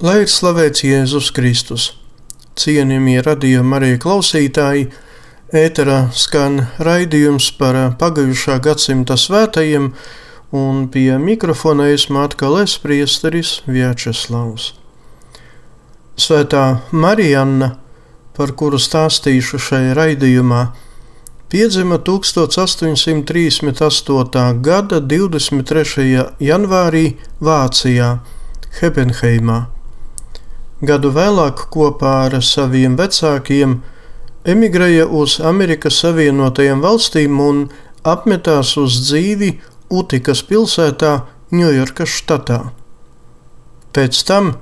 Lai ir slavēts Jēzus Kristus, cienījamie radījuma arī klausītāji, ēterā skan raidījums par pagājušā gadsimta svētajiem, un pie mikrofona esmu atkal es priesteris Vjačeslavs. Svētā Marianna, par kuru stāstīšu šajā raidījumā, piedzima 1838. gada 23. janvārī Vācijā, Hebenheimā. Gadu vēlāk kopā ar saviem vecākiem emigrēja uz Amerikas Savienotajām valstīm un apmetās uz dzīvi Utikas pilsētā, Ņujorkas štatā. Pēc tam,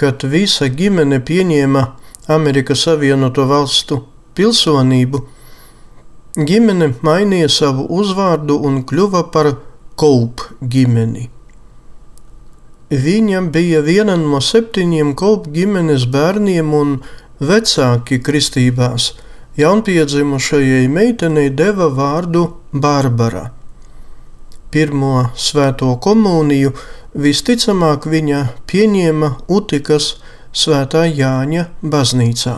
kad visa ģimene pieņēma Amerikas Savienoto valstu pilsonību, ģimene mainīja savu uzvārdu un kļuva par Kaup ģimeni. Viņa bija viena no septiņiem kolpu ģimenes bērniem un vecāki kristībās. Jaunpiedzimušajai meitenei deva vārdu Bārbara. Pirmo svēto komuniju visticamāk viņa pieņēma Utikas Svētā Jāņa baznīcā.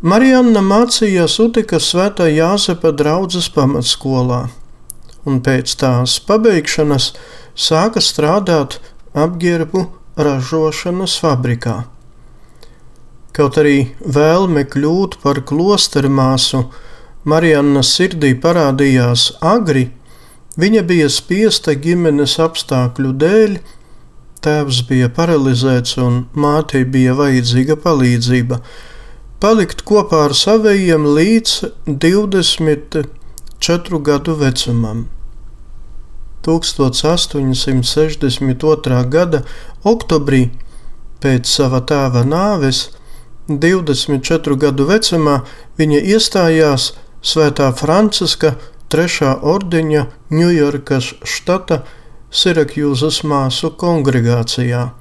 Marianna mācījās Utikas Svētā Jāzepa draudzes pamatskolā, un pēc tās pabeigšanas sāka strādāt apģērbu ražošanas fabrikā. Kaut arī vēlme kļūt par klostermāsu Mariannas sirdī parādījās agri, viņa bija spiesta ģimenes apstākļu dēļ, tēvs bija paralizēts un mātei bija vajadzīga palīdzība, palikt kopā ar saviem līdz 24 gadu vecumam. 1862. gada oktobrī pēc sava tēva nāves, 24 gadu vecumā, viņa iestājās Svētā Franciska trešā ordeņa Ņujorkas štata Sirakjūzas māsu kongregācijā.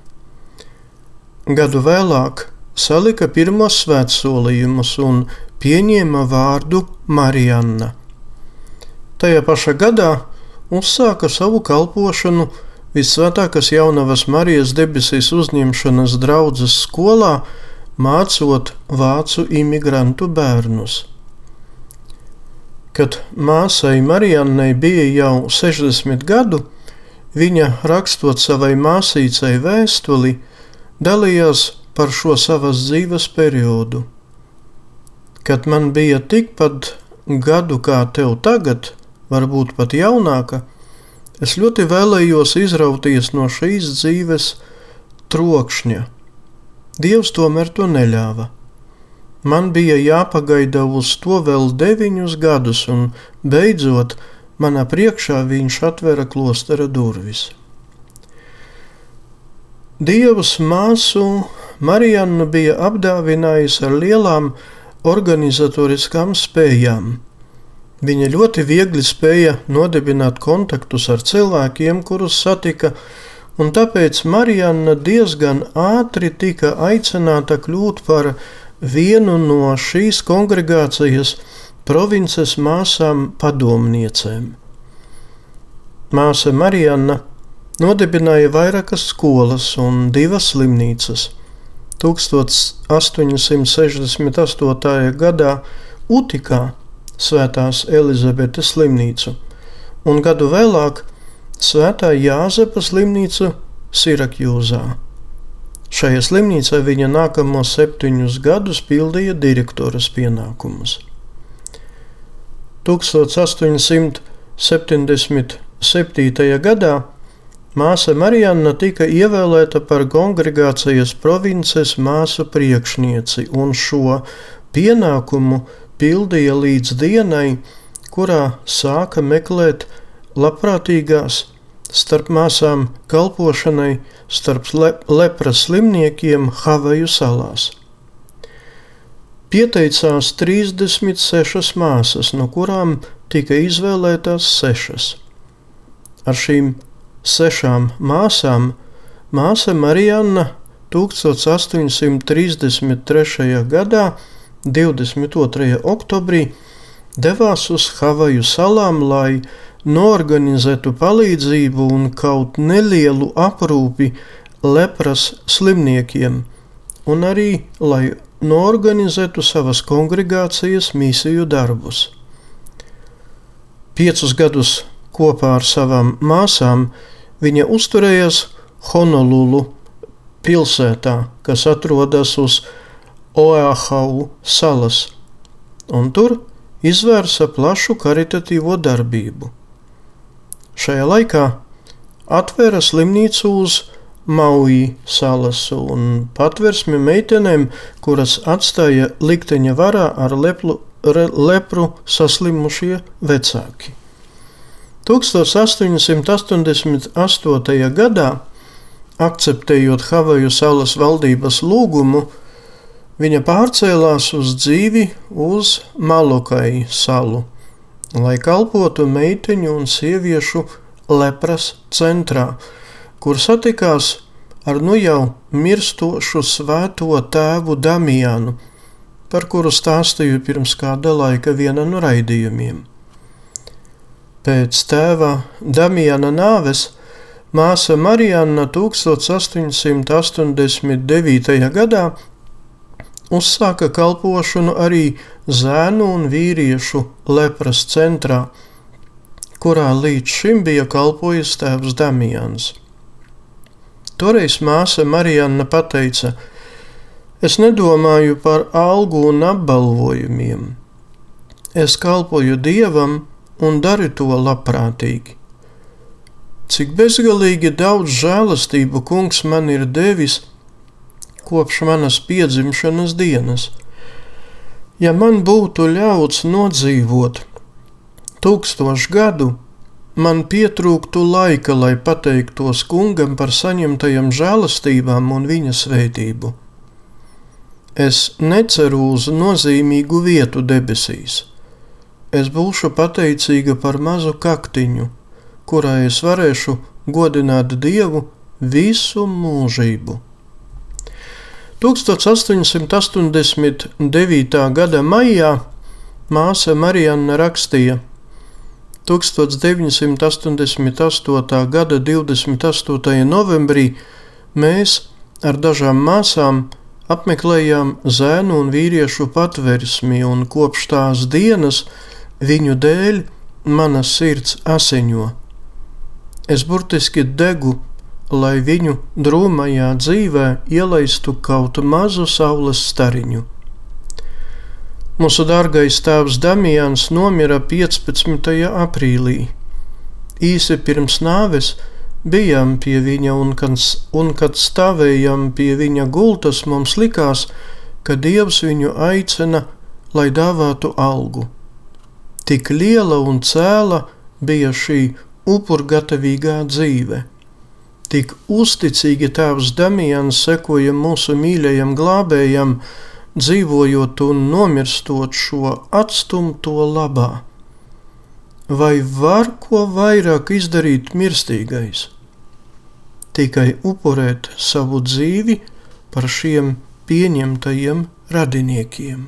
Gadu vēlāk salika pirmos svētsolījumus un pieņēma vārdu Marianna. Tajā pašā gadā uzsāka savu kalpošanu Visvētākās jaunavas Marijas debesīs uzņemšanas draudzes skolā, mācot vācu imigrantu bērnus. Kad māsai Marijannai bija jau 60 gadu, viņa rakstot savai māsīcai vēstuli, dalījās par šo savas dzīves periodu. Kad man bija tikpat gadu kā tev tagad, varbūt pat jaunāka, es ļoti vēlējos izrauties no šīs dzīves trokšņa. Dievs tomēr to neļāva. Man bija jāpagaida uz to vēl deviņus gadus, un beidzot manā priekšā viņš atvera klostera durvis. Dievs māsu Marijannu bija apdāvinājis ar lielām organizatoriskām spējām. Viņa ļoti viegli spēja nodibināt kontaktus ar cilvēkiem, kurus satika, un tāpēc Marijanna diezgan ātri tika aicināta kļūt par vienu no šīs kongregācijas provinces māsām padomniecēm. Māsa Marijana nodibināja vairākas skolas un divas slimnīcas. 1868. gadā Utikā Svētās Elizabetes slimnīcu un gadu vēlāk Svētā Jāzepa slimnīcu Sirakjūzā. Šajā slimnīcā viņa nākamos septiņus gadus pildīja direktoras pienākumus. 1877. gadā māsa Marijana tika ievēlēta par kongregācijas provinces māsu priekšnieci, un šo pienākumu pildīja līdz dienai, kurā sāka meklēt labprātīgās starp māsām kalpošanai starp le lepras slimniekiem Havaju salās. Pieteicās 36 māsas, no kurām tika izvēlētās sešas. Ar šīm sešām māsām māsa Marijana 1833. gadā 22. oktobrī devās uz Havaju salām, lai norganizētu palīdzību un kaut nelielu aprūpi lepras slimniekiem, un arī lai norganizētu savas kongregācijas misiju darbus. Piecus gadus kopā ar savām māsām viņa uzturējās Honolulu pilsētā, kas atrodas uz Oahu salas, un tur izvērsa plašu karitatīvo darbību. Šajā laikā atvēra slimnīcu uz Maui salas un patversmi meitenēm, kuras atstāja likteņa varā ar leplu, re, lepru saslimušie vecāki. 1888. gadā, akceptējot Havaju salas valdības lūgumu, viņa pārcēlās uz dzīvi uz Malokai salu lai kalpotu meiteņu un sieviešu lepras centrā, kur satikās ar nu jau mirstošu svēto tēvu Damianu, par kuru stāstīju pirms kāda laika viena no raidījumiem. Pēc tēva Damiana nāves Māsa Marijana 1889. gadā uzsāka kalpošanu arī zēnu un vīriešu lepras centrā, kurā līdz šim bija kalpojis tēvs Damians. Toreiz māsa Marijana pateica: Es nedomāju par algu un apbalvojumiem. Es kalpoju dievam un daru to labprātīgi. Cik bezgalīgi daudz žēlastību kungs man ir devis kopš manas piedzimšanas dienas. Ja man būtu ļauts nodzīvot tūkstošu gadu, man pietrūktu laika, lai pateiktos kungam par saņemtajām žēlastībām un viņa svētību. Es neceru uz nozīmīgu vietu debesīs. Es būšu pateicīga par mazu kaktiņu, kurā es varēšu godināt Dievu visu mūžību. 1889. gada maijā māsa Marijana rakstīja, 1988. gada 28. novembrī mēs ar dažām māsām apmeklējām zēnu un vīriešu patversmi, un kopš tās dienas viņu dēļ mana sirds asiņo. Es burtiski degu, lai viņu drūmajā dzīvē ielaistu kaut mazu saules stariņu. Mūsu dārgais tēvs Damians nomira 15. aprīlī. Īsi pirms nāves bijām pie viņa, un kad, un kad stāvējām pie viņa gultas, mums likās, ka Dievs viņu aicina, lai dāvātu algu. Tik liela un cēla bija šī upurgatavīgā dzīve. Tik uzticīgi tēvs Damians sekoja mūsu mīļajam glābējam, dzīvojot un nomirstot šo atstumto labā. Vai var ko vairāk izdarīt mirstīgais? Tikai upurēt savu dzīvi par šiem pieņemtajiem radiniekiem.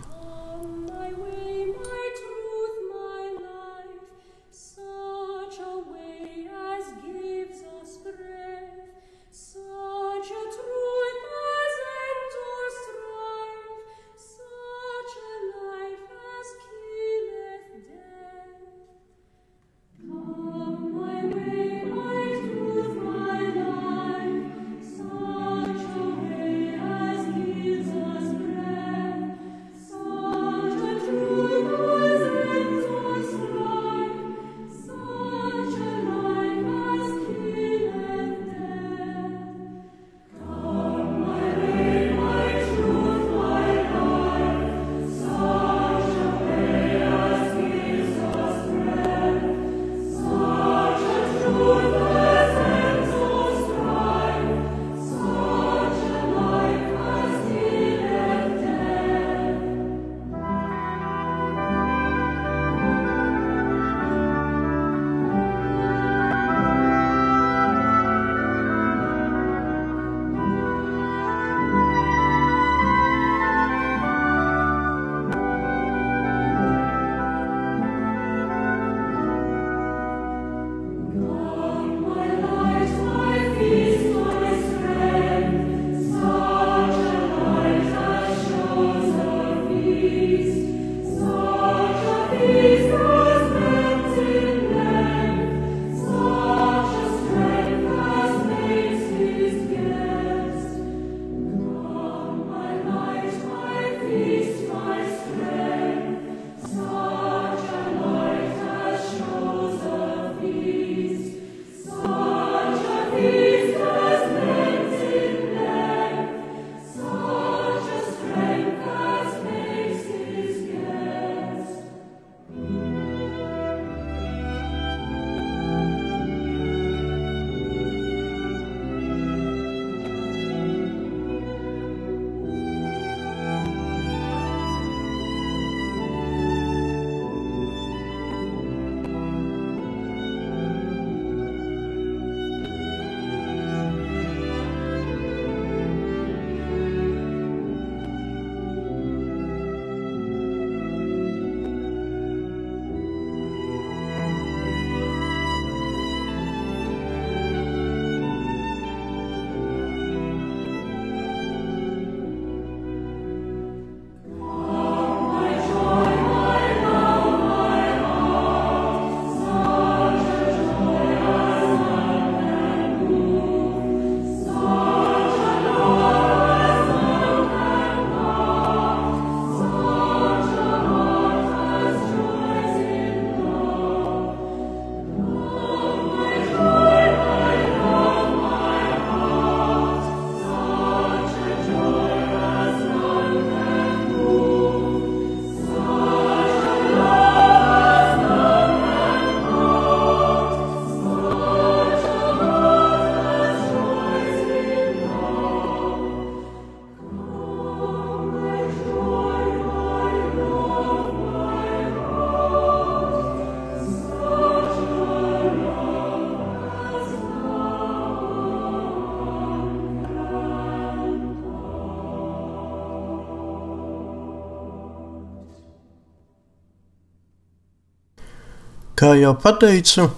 Kā jau teicu,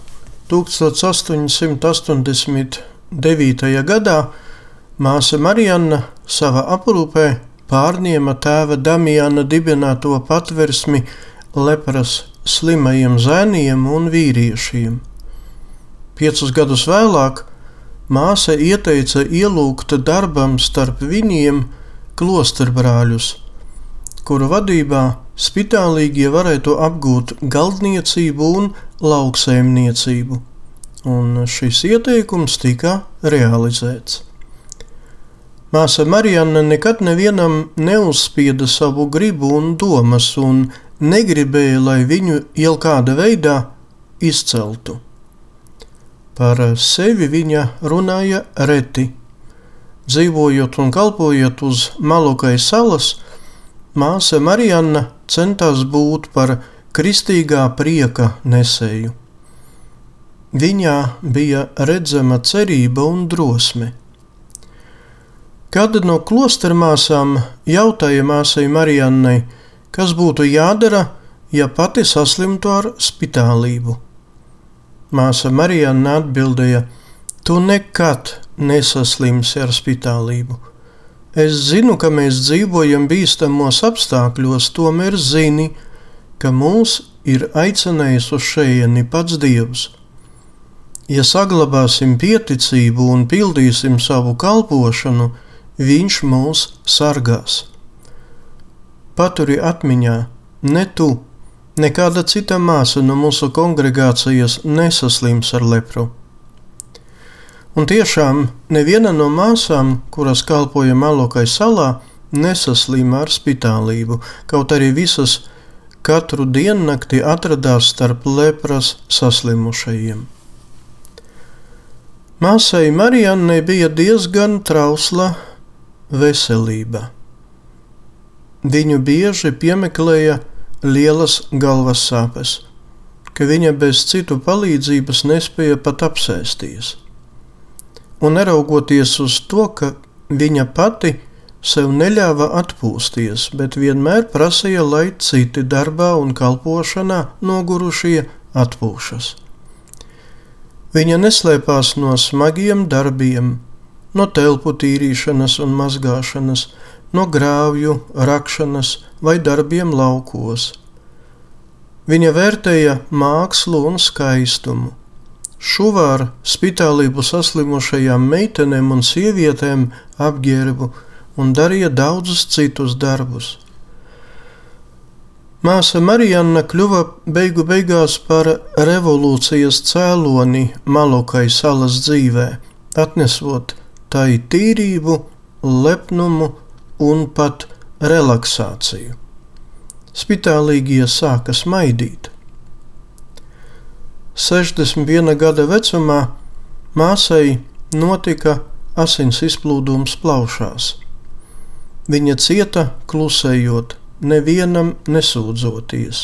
1889. gadā māsa Marijana savā aprūpē pārņēma tēva Damiana dibināto patversmi lepras slimajiem zēniem un vīriešiem. Piecus gadus vēlāk māsa ieteica ielūgt darbam starp viņiem klosterbrāļus, kuru vadībā spitālīgie varētu apgūt galdniecību un lauksaimniecību, un šis ieteikums tika realizēts. Māsa Marijana nekad nevienam neuzspieda savu gribu un domas, un negribēja, lai viņu jau kāda veidā izceltu. Par sevi viņa runāja reti. Dzīvojot un kalpojot uz Malukai salas, māsa Marijana centās būt par kristīgā prieka nesēju. Viņā bija redzama cerība un drosme. Kāda no klostermāsām jautāja māsai Marijannai, kas būtu jādara, ja pati saslimtu ar spitālību. Māsa Marijana atbildēja: Tu nekad nesaslimsi ar spitālību. Es zinu, ka mēs dzīvojam bīstamos apstākļos, tomēr zini, ka mūs ir aicinājis uz šejieni pats Dievs. Ja saglabāsim pieticību un pildīsim savu kalpošanu, Viņš mūs sargās. Paturi atmiņā, ne tu, nekāda cita māsa no mūsu kongregācijas nesaslims ar lepru. Un tiešām neviena no māsām, kuras kalpoja Malokai salā, nesaslima ar spitālību, kaut arī visas katru diennakti atradās starp lepras saslimušajiem. Māsai Marijannai bija diezgan trausla veselība. Viņu bieži piemeklēja lielas galvas sāpes, ka viņa bez citu palīdzības nespēja pat apsēsties. Un neraugoties uz to, ka viņa pati sev neļāva atpūsties, bet vienmēr prasīja, lai citi darbā un kalpošanā nogurušie atpūšas. Viņa neslēpās no smagiem darbiem, no telpu tīrīšanas un mazgāšanas, no grāvju, rakšanas vai darbiem laukos. Viņa vērtēja mākslu un skaistumu. Šuvāra spitālību saslimušajām meitenēm un sievietēm apģērbu un darīja daudzus citus darbus. Māsa Marijana kļuva beigu beigās par revolūcijas cēloni Malokai salas dzīvē, atnesot tai tīrību, lepnumu un pat relaksāciju. Spitālīgie sāka smaidīt. 61 gada vecumā māsai notika asins izplūdums plaušās. Viņa cieta klusējot, nevienam nesūdzoties.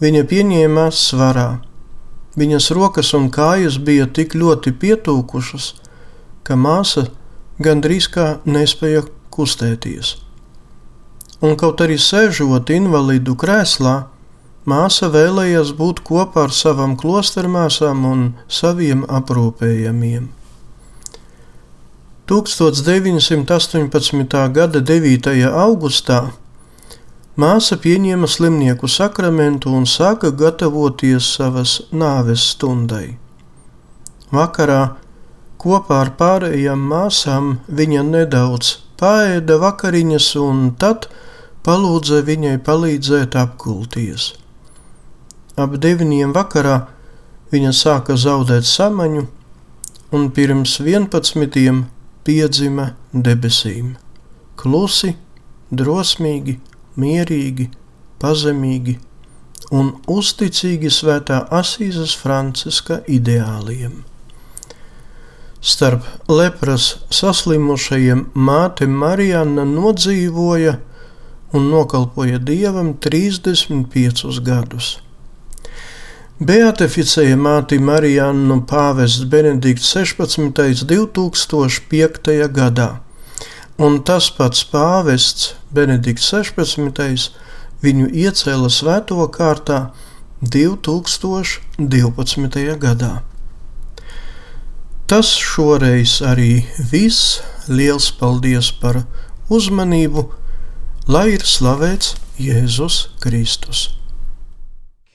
Viņa pieņēmās svarā. Viņas rokas un kājas bija tik ļoti pietūkušas, ka māsa gandrīz kā nespēja kustēties. Un kaut arī sēžot invalīdu krēslā, māsa vēlējās būt kopā ar savām klostermāsām un saviem aprūpējamiem. 1918. gada 9. augustā māsa pieņēma slimnieku sakramentu un sāka gatavoties savas nāves stundai. Vakarā Kopā ar pārējām māsām viņa nedaudz paēda vakariņas un tad palūdza viņai palīdzēt apgulties. Ap deviņiem vakarā viņa sāka zaudēt samaņu, un pirms vienpadsmitiem piedzima debesīm. Klusi, drosmīgi, mierīgi, pazemīgi un uzticīgi svētā Asīzes Franciska ideāliem. Starp lepras saslimušajiem māte Marijana nodzīvoja un nokalpoja dievam 35 gadus. Beatificēja māti Marijānu pāvests Benedikts 16. 2005. gadā, un tas pats pāvests Benedikts 16. viņu iecēla svēto kārtā 2012. gadā. Tas šoreiz arī viss. Liels paldies par uzmanību, lai ir slavēts Jēzus Kristus.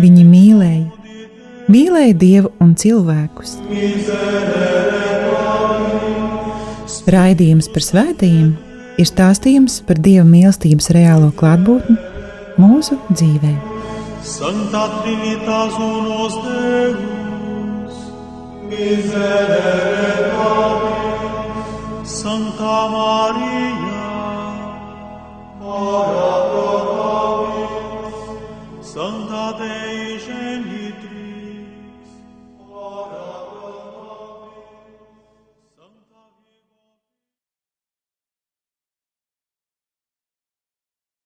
Viņi mīlēja, mīlēja dievu un cilvēkus. Raidījums par svētījumiem ir stāstījums par dieva mīlestības reālo klātbūtni mūsu dzīvē. Santa Trinitas unos Deus, miserere Domini, Santa Maria, ora